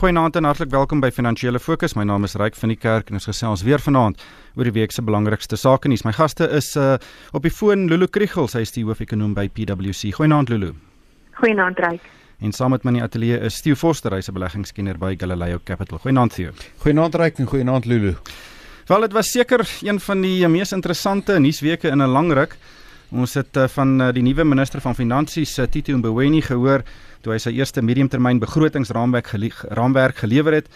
Goeienaand en hartlik welkom by Finansiële Fokus. My naam is Ryk van die Kerk en ons gesels weer vanaand oor die week se belangrikste sake nuus. My gaste is uh op die foon Lulu Kriegel, sy is die hoofekonoom by PwC. Goeienaand Lulu. Goeienaand Ryk. En saam met my in die ateljee is Theo Forster, hy's 'n beleggingskenner by Galileo Capital. Goeienaand Theo. Goeienaand Ryk en goeienaand Lulu. Wel, dit was seker een van die mees interessante nuusweke in 'n lang ruk. Ons het uh, van uh, die nuwe minister van Finansies, uh, Tito Mboweni, gehoor toe hy sy eerste mediumtermyn begrotingsraamwerk gele raamwerk gelewer het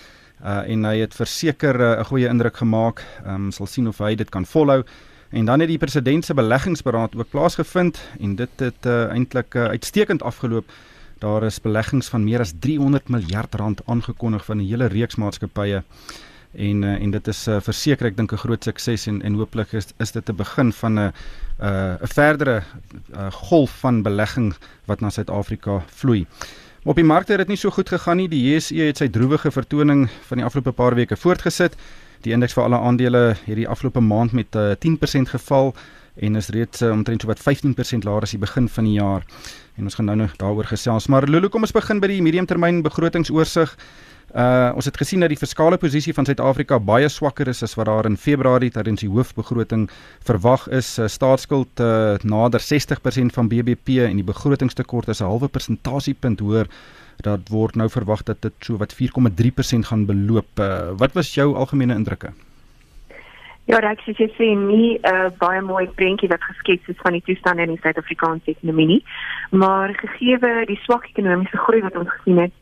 uh, en hy het verseker 'n uh, goeie indruk gemaak. Ons um, sal sien of hy dit kan volhou. En dan het die president se beleggingsberaad ook plaasgevind en dit het uh, eintlik uh, uitstekend afgeloop. Daar is beleggings van meer as 300 miljard rand aangekondig van 'n hele reeks maatskappye en uh, en dit is uh, verseker ek dink 'n groot sukses en en hooplik is is dit 'n begin van 'n 'n uh, verdere uh, golf van belegging wat na Suid-Afrika vloei. Op die markte het dit nie so goed gegaan nie. Die JSE het sy droewige vertoning van die afgelope paar weke voortgesit. Die indeks vir alle aandele het die afgelope maand met uh, 10% geval en is reeds uh, omtrent so wat 15% laer as die begin van die jaar. En ons gaan nou nog daaroor gesels. Maar Lulu, kom ons begin by die mediumtermyn begrotingsoorsig. Uh ons het gesien dat die fiskale posisie van Suid-Afrika baie swakker is as wat daar in Februarie tydens die hoofbegroting verwag is. Uh, staatsskuld uh, nader 60% van BBP en die begrotingstekort is 'n halwe persentasiepunt hoër. Dat word nou verwag dat dit so wat 4,3% gaan beloop. Uh, wat was jou algemene indrukke? Ja, ek sê jy sien nie 'n uh, baie mooi prentjie wat geskets is van die toestande in die Suid-Afrikaanse ekonomie nie, maar gegee die swak ekonomiese groei wat ons gesien het,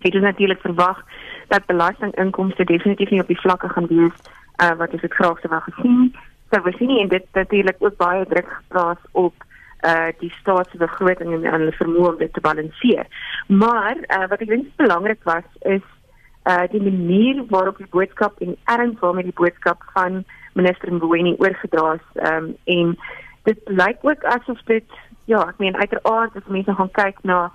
het ons natuurlik verwag dat belastinginkomste definitief nie op die vlakke gaan wees uh, wat ons dit graag sou wou gesien. So we sien en dit natuurlik ook baie druk geplaas op uh die staatsbegroting en hulle vermoë om dit te balanseer. Maar uh wat ek dink belangrik was is uh die manier waarop die boodskap en erns waarmee die boodskap van minister Mboweni oorgedra is um en dit lyk ook asof dit ja, ek meen uiteraard as mense gaan kyk na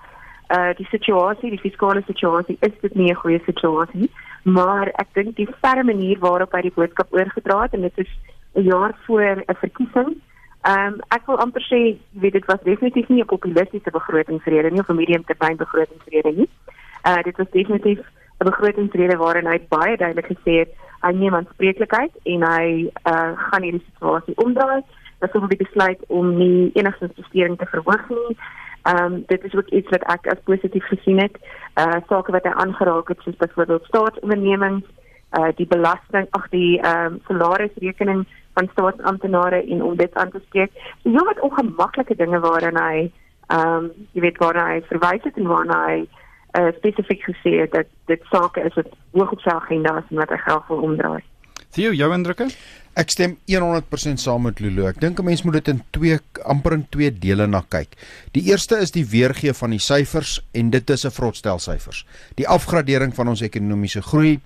uh die situasie, die fiskale situasie is dit nie 'n goeie situasie nie, maar ek dink die ferme manier waarop hy die boodskap oorgedra het en dit is 'n jaar voor 'n verkiesing. Ehm um, ek wil amper sê, weet dit was definitief nie 'n populistiese begrotingsrede nie of 'n mediumtermyn begrotingsrede nie. Uh dit was definitief 'n begrotingsrede waarin hy baie duidelik gesê het hy neem aanspreeklikheid en hy uh gaan hierdie situasie omdraai. Dat sou die besluit om nie enigstens besteding te verhoog nie. Ehm um, dit is ook iets wat ek as positief gesien het. Uh sake wat hy aangeraak het soos byvoorbeeld staatsondernemings, uh die belasting, ag die ehm um, salarisrekening van staatsamptenare en om dit aan te spreek. So jy het ongemaklike dinge waaraan hy ehm um, jy weet waar hy verwys het en waar hy uh spesifiek gesê het dat dit sake is wat hoog op sy agenda is en wat hy graag wil omdraai. Theo, jou indrukke? Ek stem 100% saam met Lulu. Ek dink 'n mens moet dit in twee amper in twee dele na kyk. Die eerste is die weergee van die syfers en dit is 'n vrotstel syfers. Die afgradering van ons ekonomiese groei,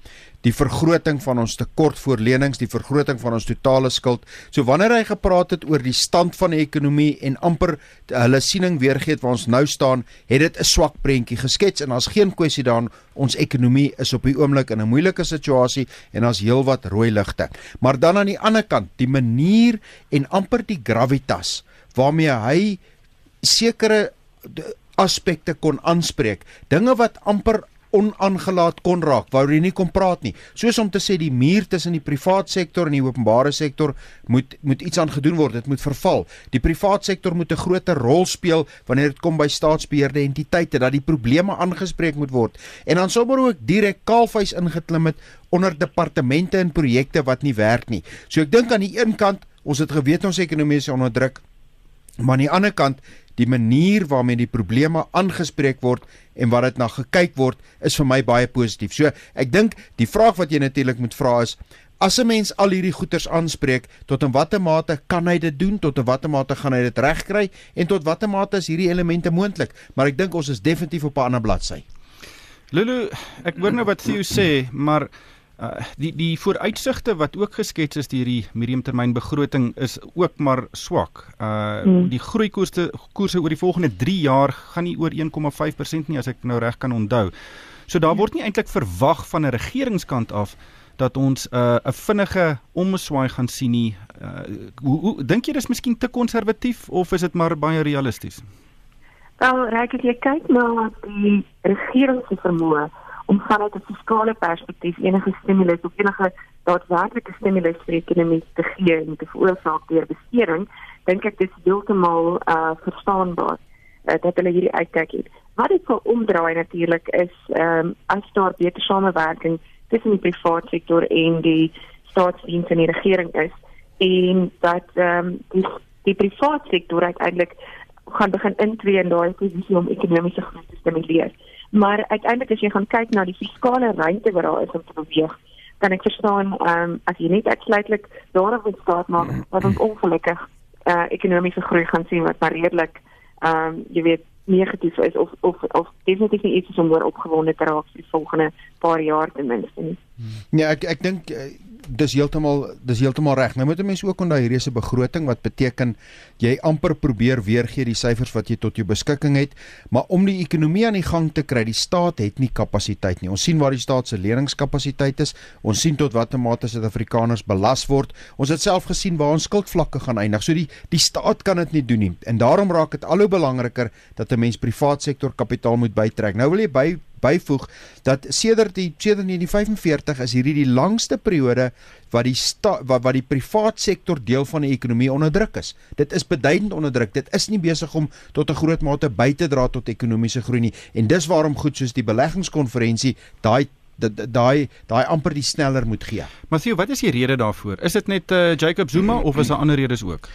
die vergroting van ons tekortvoorlenings, die vergroting van ons totale skuld. So wanneer hy gepraat het oor die stand van die ekonomie en amper hulle siening weergee waar ons nou staan, het dit 'n swak prentjie geskets en daar's geen kwessie daarin ons ekonomie is op die oomblik in 'n moeilike situasie en daar's heelwat rooi ligte. Maar dan aan die ander kant, die manier en amper die gravitas waarmee hy sekere aspekte kon aanspreek, dinge wat amper onaangelaat kon raak waaroor jy nie kon praat nie. Soos om te sê die muur tussen die privaat sektor en die openbare sektor moet moet iets aan gedoen word. Dit moet verval. Die privaat sektor moet 'n groter rol speel wanneer dit kom by staatsbeheerde entiteite dat die probleme aangespreek moet word. En dan sommer ook direk kaalvuis ingeklim het onder departemente en projekte wat nie werk nie. So ek dink aan die een kant ons het geweet ons ekonomie is onder druk maar aan die ander kant die manier waarmee die probleme aangespreek word en wat dit na gekyk word is vir my baie positief. So ek dink die vraag wat jy natuurlik moet vra is as 'n mens al hierdie goeters aanspreek tot in watter mate kan hy dit doen tot in watter mate gaan hy dit regkry en tot watter mate is hierdie elemente moontlik maar ek dink ons is definitief op 'n ander bladsy. Lulu, ek hoor nou wat jy sê, maar Uh, die die vooruitsigte wat ook geskets is deur die mediumtermyn begroting is ook maar swak. Uh hmm. die groeikoerse koerse oor die volgende 3 jaar gaan nie oor 1,5% nie as ek nou reg kan onthou. So daar word nie eintlik verwag van 'n regeringskant af dat ons 'n uh, 'n vinnige omswaai gaan sien nie. Uh, hoe hoe dink jy dis miskien te konservatief of is dit maar baie realisties? Wel, raak ek jy kyk na die regering se vermoë om vanuit 'n fiskale perspektief enige stimulus of enige daadwerklike stimulus vir die ekonomie te gee en te veroorsaak deur besteding, dink ek dit is heeltemal uh verstaanbaar uh, dat hulle hierdie uitkyk het. Wat dit wil omdraai natuurlik is ehm um, as daar beter samewerking tussen die private sektor en die staatsdiens en die regering is en dat ehm um, die die private sektor uiteindelik gaan begin intree in daai posisie om ekonomiese groei te stimuleer. Maar uiteindelik as jy gaan kyk na die fiskale ruimte wat daar is om te beweeg, kan ek verstaan ehm um, as jy net uitsluitlik daarop wil staat maak wat ons ongelukkig uh, ekonomiese groei gaan sien wat maar redelik ehm um, jy weet negatief is of of of definitief nie iets is om oor opgewonde te raak vir die volgende paar jaar ten minste nie. Nee, ek ek dink eh, dis heeltemal dis heeltemal reg. Nou moet 'n mens ook onthou hierdie is 'n begroting wat beteken jy amper probeer weergee die syfers wat jy tot jou beskikking het, maar om die ekonomie aan die gang te kry, die staat het nie kapasiteit nie. Ons sien waar die staat se leningskapasiteit is. Ons sien tot watter mate Suid-Afrikaners belas word. Ons het self gesien waar ons skuldvlakke gaan eindig. So die die staat kan dit nie doen nie. En daarom raak dit al hoe belangriker dat 'n mens privaat sektor kapitaal moet bytrek. Nou wil jy by byvoeg dat sedert die sedert 1945 is hierdie die langste periode wat die sta, wat wat die privaat sektor deel van die ekonomie onderdruk is. Dit is beduidend onderdruk. Dit is nie besig om tot 'n groot mate by te dra tot ekonomiese groei nie. En dis waarom goed soos die beleggingskonferensie daai daai daai amper die sneller moet gee. Matthew, wat is die rede daarvoor? Is dit net uh, Jacob Zuma of is daar ander redes ook?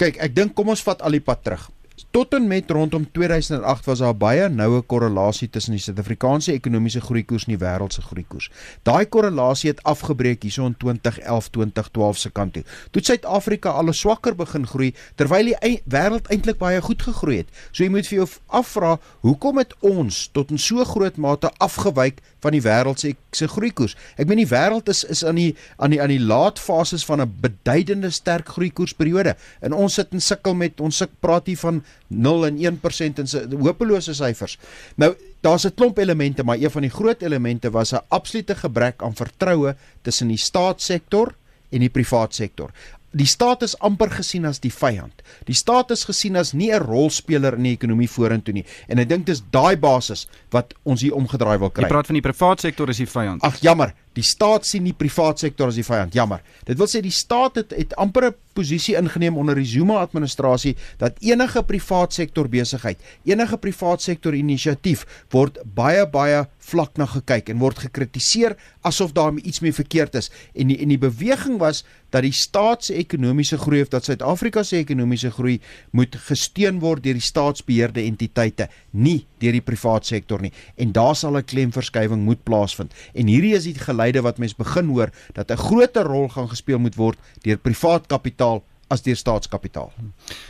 Kyk, ek dink kom ons vat al die pad terug. Tot en met rondom 2008 was daar baie noue korrelasie tussen die Suid-Afrikaanse ekonomiese groeikoers en die wêreldse groeikoers. Daai korrelasie het afgebreek hierso in 2011, 2012 se kant toe. Toe Suid-Afrika al swakker begin groei terwyl die wêreld eintlik baie goed gegroei het. So jy moet vir jou afvra, hoekom het ons tot in so groot mate afgewyk van die wêreld se se groeikoers? Ek meen die wêreld is is aan die aan die aan die laat fases van 'n beduidende sterk groeikoersperiode. En ons sit en sukkel met ons suk praat hier van 0 en 1% in se hopelose syfers. Nou daar's 'n klomp elemente, maar een van die groot elemente was 'n absolute gebrek aan vertroue tussen die staatssektor en die private sektor. Die staat is amper gesien as die vyand. Die staat is gesien as nie 'n rolspeler in die ekonomie vorentoe nie. En ek dink dis daai basis wat ons hier omgedraai wil kry. Jy praat van die private sektor is die vyand. Ag jammer, die staat sien die private sektor as die vyand. Jammer. Dit wil sê die staat het, het amper 'n posisie ingeneem onder die Zuma administrasie dat enige private sektor besigheid, enige private sektor inisiatief word baie baie vlak na gekyk en word gekritiseer asof daar iets mee verkeerd is. En die en die beweging was dat die staat se ekonomiese groei of dat Suid-Afrika se ekonomiese groei moet gesteun word deur die staatsbeheerde entiteite, nie deur die private sektor nie. En daar sal 'n klemverskywing moet plaasvind. En hierdie is die geleide wat mens begin hoor dat 'n groter rol gaan gespeel moet word deur privaat kapitaal as deur staatskapitaal.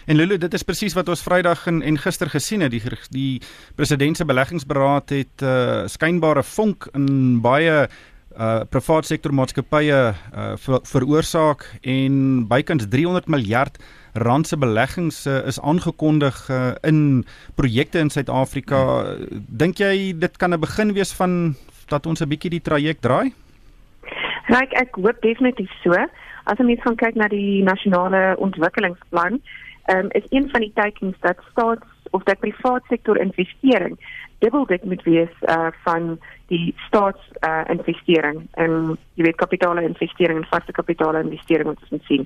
En Lulu, dit is presies wat ons Vrydag en, en gister gesien het. Die die president se beleggingsberaad het 'n uh, skynbare vonk in baie uh private sektor maatskappye uh ver, veroorsaak en bykans 300 miljard rand se beleggings uh, is aangekondig uh, in projekte in Suid-Afrika. Hmm. Dink jy dit kan 'n begin wees van dat ons 'n bietjie die traject draai? Ryk, ek hoop definitief so. As ons net gaan kyk na die nasionale ontwikkelingsplan, um, is een van die tekens dat staats of dat private sektor investering dubbel dit moet wees uh, van die staats uh, investering en jy weet kapitale investering en vaste kapitale investering wat ons moet sien.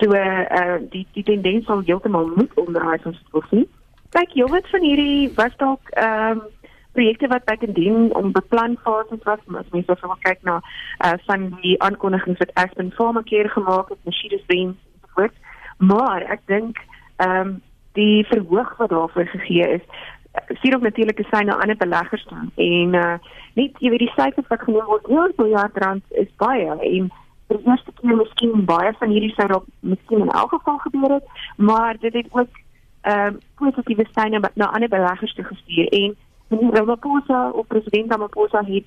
So uh, uh die die tendens sal heeltemal moet onderraai ons dit wil sien. Kyk, jy weet van hierdie was dalk ehm um, projekte wat by dien om beplanfases was, as mens so wil kyk na uh van die aankondigings wat Aspen Pharmacare gemaak het, en so voort. Maar ek dink ehm um, die verhoog wat daarvoor gegee is sien ook natuurlik is syne ander beleggers dan en uh net jy weet die syfers wat genoem word 1 miljard rand is baie en vir die eerste keer miskien baie van hierdie sou dalk miskien in elk geval gebeur het maar dit het ook ehm uh, positiewe syne na ander beleggers te gestuur en Ramaphosa of president Ramaphosa het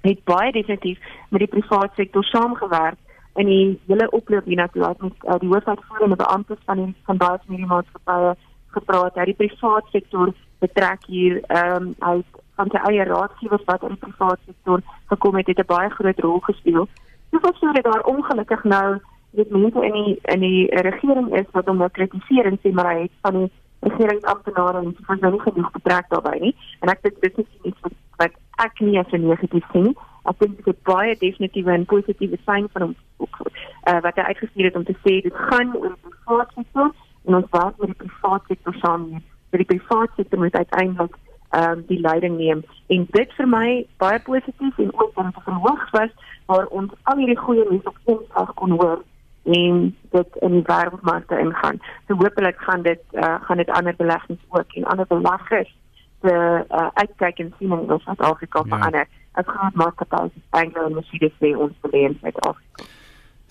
het baie definitief met die private sektor saamgewerk in die hele oploop hiernatoe met uh, die hoofuitvoerende beamptes van die van baie van hierdie maatskappye gepraat. Hy die private sektor betrek hier ehm um, uit van sy eie raadgewers wat in die private sektor gekom het, het 'n baie groot rol gespeel. Dis of sou dit daar ongelukkig nou dit mense in die in die regering is wat hom nou kritiseer en sê maar hy het van die regeringsamptenare en so van nie genoeg betrek daarbey nie. En ek dink dit is iets wat wat ek nie as 'n negatief sien. Ek dink dit is baie definitiewe en positiewe sein van hom uh, wat hy uitgestuur het om te sê dit gaan oor die private sektor en ons werk met die private sektor saam. Die private sektor moet uiteindelik ehm um, die leiding neem en dit vir my baie positief en ook om te verhoog was waar ons al hierdie goeie nuus op ons kon hoor en dit in die wêreldmarkte ingaan. So hopelik gaan dit uh, gaan dit ander beleggings ook en ander beleggers te uh, uitkyk en sien in Suid-Afrika ja. verander. As groot maatskappye soos Anglo en Mercedes sê ons beleef met Afrika.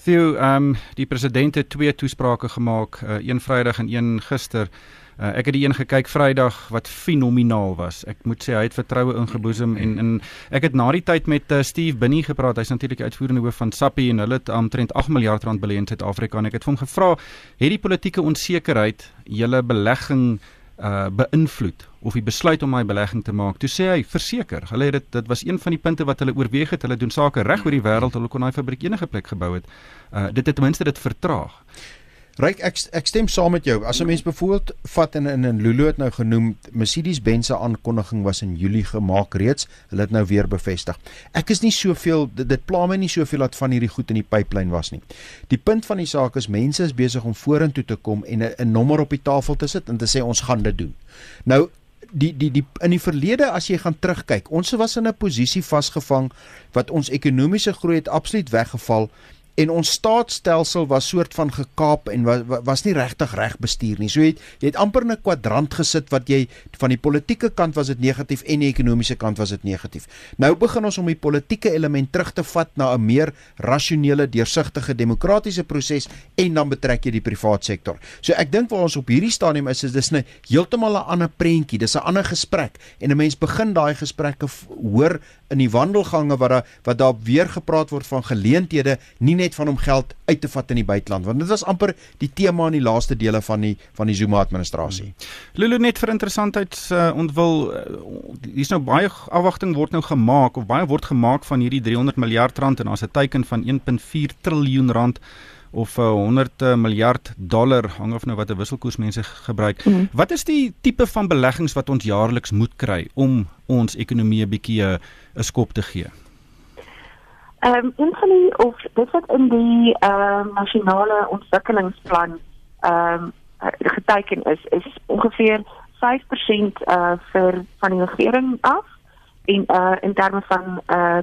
Theo, ehm um, die president het twee toesprake gemaak, uh, een Vrydag en een gister. Uh, ek het die een gekyk Vrydag wat fenomenaal was. Ek moet sê hy het vertroue ingeboesem en en ek het na die tyd met uh, Steve Binney gepraat. Hy's natuurlik die uitvoerende hoof van Sappi en hulle het omtrent 8 miljard rand belê in Suid-Afrika en ek het vir hom gevra, het die politieke onsekerheid julle belegging uh beïnvloed of die besluit om my belegging te maak. Toe sê hy verseker, hulle het dit dit was een van die punte wat hulle oorweeg het. Hulle doen sake reg oor die wêreld. Hulle kon daai fabriek enige plek gebou het. Uh dit het ten minste dit vertraag. Ryk ek ek stem saam met jou. As 'n mens byvoorbeeld vat in in, in Lulu het nou genoem Mercedes-Benz se aankondiging was in Julie gemaak reeds. Hulle het nou weer bevestig. Ek is nie soveel dit, dit pla my nie soveel dat van hierdie goed in die pipeline was nie. Die punt van die saak is mense is besig om vorentoe te kom en 'n nommer op die tafel te sit en te sê ons gaan dit doen. Nou die die die in die verlede as jy gaan terugkyk, ons was in 'n posisie vasgevang wat ons ekonomiese groei het absoluut weggeval en ons staatsstelsel was soort van gekaap en was was nie regtig reg bestuur nie. So jy het, jy het amper in 'n kwadrant gesit wat jy van die politieke kant was dit negatief en die ekonomiese kant was dit negatief. Nou begin ons om die politieke element terug te vat na 'n meer rasionele, deursigtige, demokratiese proses en dan betrek jy die private sektor. So ek dink waar ons op hierdie stadium is is dis 'n heeltemal 'n ander prentjie. Dis 'n ander gesprek en 'n mens begin daai gesprekke hoor in die wandelgange wat daar wat daar weer gepraat word van geleenthede nie net van om geld uit te vat in die buiteland want dit was amper die tema in die laaste dele van die van die Zuma administrasie. Lulu net vir interessantheids uh, ontwil uh, hier's nou baie afwagting word nou gemaak of baie word gemaak van hierdie 300 miljard rand en daar's 'n teiken van 1.4 triljoen rand of uh, 100 uh, miljard dollar hang af nou wat 'n wisselkoers mense gebruik. Mm. Wat is die tipe van beleggings wat ons jaarliks moet kry om ons ekonomie 'n bietjie 'n skop te gee? Ehm um, in die of dit wat in die ehm uh, nasionale ontwikkelingsplan ehm um, geteken is is ongeveer 5% uh vir van die regering af en uh in terme van uh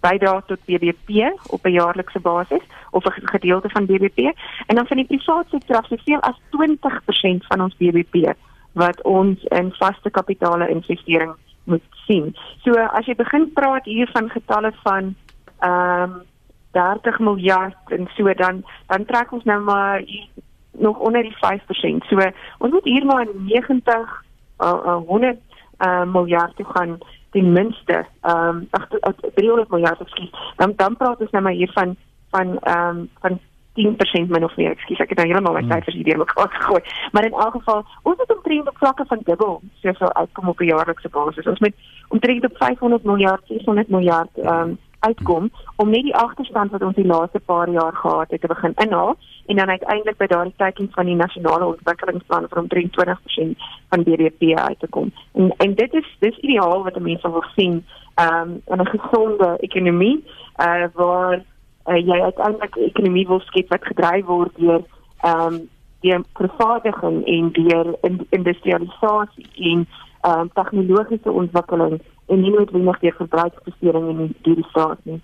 bydra tot BBP op 'n jaarlikse basis of 'n gedeelte van BBP en dan van die private sektor af soveel as 20% van ons BBP wat ons in vaste kapitale investering moet sien. So as jy begin praat hier van getalle van ehm um, 30 miljard en so dan dan trek ons nou maar hier, nog onder die 5%. So ons moet hier maar 90 uh, uh, 100 uh, miljard toe gaan ten minste ehm um, 300 miljard ekskuus. Dan dan praat ons nou maar hier van van ehm um, van 10% min of meer. Ekskuus, ek het nou heeltemal my hmm. syfers hier deurmekaar gegooi. Maar in elk geval, ons het omtrent op vlakke van dubbel soveel uitkom op 'n jaarlikse basis. Ons met omtrent op 500 miljard, 600 miljard ehm um, uitkom om net die agterstand wat ons die laaste paar jaar gehad het te begin inhaal en dan uiteindelik by daardie teiking van die nasionale ontwikkelingsplan vir omtrent 20% van BBP uit te kom. En en dit is dis ideaal wat mense wil sien um, in 'n gesonde ekonomie uh, waar uh, jy uiteindelik 'n ekonomie wil skep wat gedryf word deur ehm um, die vervaardiging en deur industrialisasie en ehm um, tegnologiese ontwikkeling en nie noodwendig deur verbruiksbesteding in hierdie staat nie.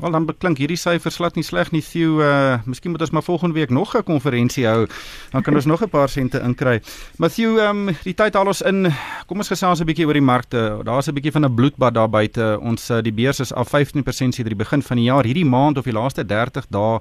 Wel dan beklink hierdie syfers glad nie sleg nie. Theo, uh miskien moet ons maar volgende week nog 'n konferensie hou. Dan kan ons nog 'n paar sente inkry. Matthew, ehm um, die tyd haal ons in. Kom ons gesels 'n bietjie oor die markte. Daar's 'n bietjie van 'n bloedbad daar buite. Ons uh, die beurs is af 15% sedert die begin van die jaar. Hierdie maand of die laaste 30 dae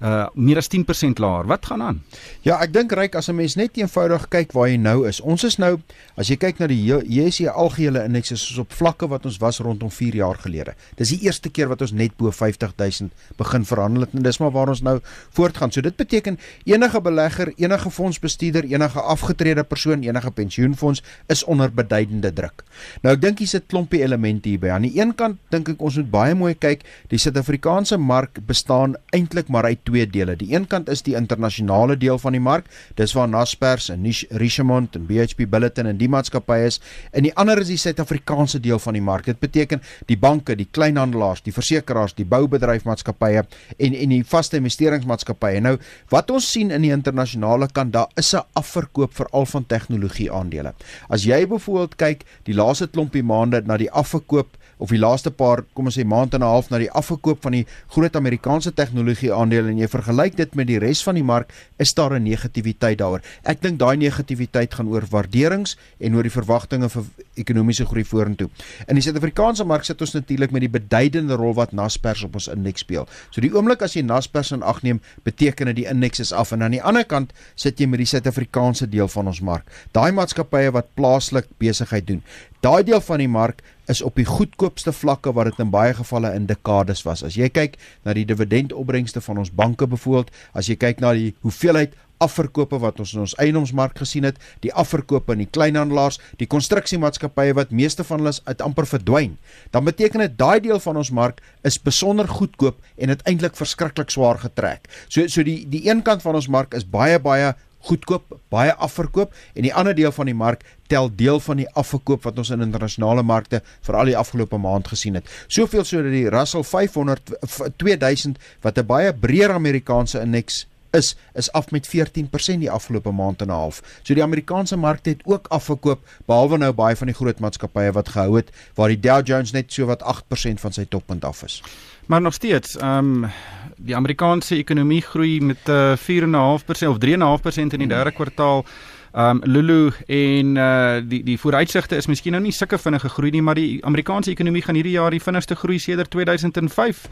uh meer as 10% laer. Wat gaan aan? Ja, ek dink ryk as 'n mens net eenvoudig kyk waar jy nou is. Ons is nou as jy kyk na die JSE algehele indeks is op vlakke wat ons was rondom 4 jaar gelede. Dis die eerste keer wat ons net bo 50000 begin verhandel het en dis maar waar ons nou voortgaan. So dit beteken enige belegger, enige fondsbestuurder, enige afgetrede persoon, enige pensioenfonds is onder beduidende druk. Nou ek dink hier's 'n klompie elemente hierby. Aan die een kant dink ek ons moet baie mooi kyk, die Suid-Afrikaanse mark bestaan eintlik maar uit twee dele. Die een kant is die internasionale deel van die mark. Dis waar Naspers en Richemont en BHP Billiton en die maatskappye is. En die ander is die Suid-Afrikaanse deel van die mark. Dit beteken die banke, die kleinhandelaars, die versekerings, die boubedryfmaatskappye en en die vaste investeringsmaatskappye. Nou, wat ons sien in die internasionale kant, daar is 'n afverkoop veral van tegnologie aandele. As jy byvoorbeeld kyk die laaste klompie maande na die afverkoop of die laaste paar kom ons sê maand en 'n half na die afgekoop van die groot Amerikaanse tegnologie aandele en jy vergelyk dit met die res van die mark, is daar 'n negativiteit daaroor. Ek dink daai negativiteit gaan oor waarderings en oor die verwagtinge vir ekonomiese groei vorentoe. In die Suid-Afrikaanse mark sit ons natuurlik met die beduidende rol wat Naspers op ons indeks speel. So die oomblik as jy Naspers in ag neem, beteken dit die indeks is af en aan die ander kant sit jy met die Suid-Afrikaanse deel van ons mark. Daai maatskappye wat plaaslik besigheid doen. Daai deel van die mark is op die goedkoopste vlakke wat dit in baie gevalle in dekades was. As jy kyk na die dividendopbrengste van ons banke byvoorbeeld, as jy kyk na die hoeveelheid afverkope wat ons in ons eiendomsmark gesien het, die afverkope in die kleinhandelaars, die konstruksiemaatskappye wat meeste van hulle uit amper verdwyn, dan beteken dit daai deel van ons mark is besonder goedkoop en dit eintlik verskriklik swaar getrek. So so die die een kant van ons mark is baie baie goedkoop, baie afverkoop en die ander deel van die mark tel deel van die afverkoop wat ons in internasionale markte vir al die afgelope maand gesien het. Soveel sodat die Russell 500 2000 wat 'n baie breër Amerikaanse indeks is is af met 14% die afgelope maand en 'n half. So die Amerikaanse mark het ook afgekoop behalwe nou baie van die groot maatskappye wat gehou het waar die Dow Jones net so wat 8% van sy toppunt af is. Maar nog steeds, ehm um, die Amerikaanse ekonomie groei met uh, 4.5% of 3.5% in die derde kwartaal. Ehm um, Lulu en uh die die vooruitsigte is miskien nou nie sulke vinnige groei nie, maar die Amerikaanse ekonomie gaan hierdie jaar die vinnigste groei sedert 2005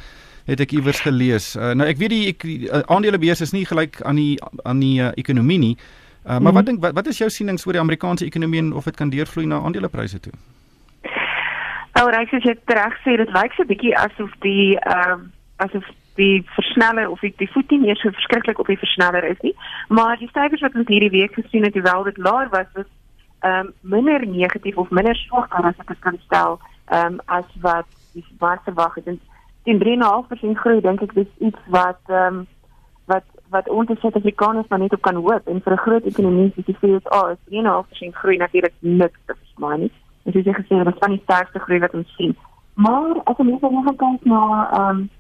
het ek iewers gelees. Uh, nou ek weet die, ek, uh, aandelebeurs is nie gelyk aan die aan die uh, ekonomie nie. Uh, maar mm -hmm. wat dink wat, wat is jou sienings oor die Amerikaanse ekonomie en of dit kan deurvloei na aandelepryse toe? Nou, reg as jy reg sê, dit lyk so 'n bietjie asof die ehm uh, asof die versneller of die, die voet nie meer so verskriklik op die versneller is nie. Maar die syfers wat ons hierdie week gesien het, hoewel dit laer was, was ehm um, minder negatief of minder swak as ek dit kan stel, ehm um, as wat die wat verwag het. En die 3.5% groei dink ek dis iets wat ehm um, wat wat ons as Suid-Afrikaners maar net op kan hoop en vir 'n groot ekonomie soos die VS is 3.5% groei natuurlik niks te versmaai nie. En soos jy gesê het, dit is van die sterkste groei wat ons sien. Maar as ons nou kyk na ehm um,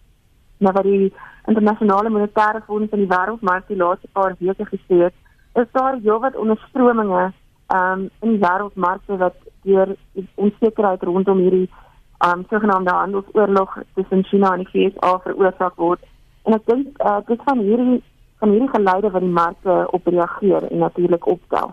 na wat die internasionale monetaire fonds in die wêreldmark die laaste paar weke gesê het, is daar heelwat onderstrominge ehm um, in die wêreldmarkte wat deur onsekerheid rondom hierdie um sogenaamde handelsoorlog tussen China en die VS veroorsaak word. En ek dink uh, dit van hierdie van hierdie geleide wat die markte op reageer en natuurlik opstel.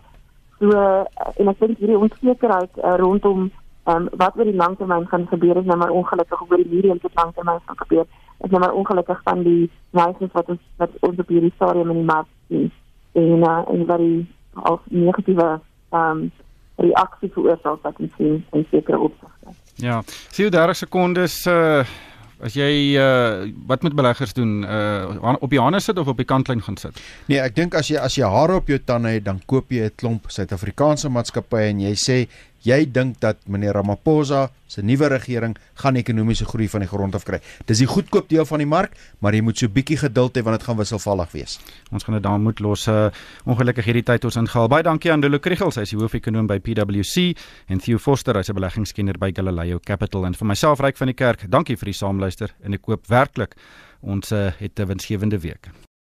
So uh, en ek dink hierdie onsekerheid uh, rondom um wat oor die langtermyn gaan gebeur is nou maar ongelukkig oor die medium tot langtermyn gaan gebeur. Is nou maar ongelukkig van die wyse wat ons wat ons op hierdie stadium in die mark sien. En uh, en wat die al negatiewe um reaksie veroorsaak wat ons sien in sekere opsigte. Ja, sien 30 sekondes uh as jy uh wat moet beleggers doen uh op die hande sit of op die kantlyn gaan sit? Nee, ek dink as jy as jy hare op jou tande het, dan koop jy 'n klomp Suid-Afrikaanse maatskappye en jy sê jy dink dat meneer Ramaphosa se nuwe regering gaan ekonomiese groei van die grond af kry. Dis die goedkoop deel van die mark, maar jy moet so bietjie geduld hê want dit gaan wisselvallig wees. Ons gaan dit daar moet los. Uh, ongelukkig hierdie tyd ons ingehaal. Baie dankie aan Dulo Kriegels, hy is die hoofekonoom by PwC en Theo Foster, hy's 'n beleggingskenner by Galileo Capital en vir myself Ryk van die Kerk. Dankie vir die saamluister en ek koop werklik ons uh, het 'n winsgewende week.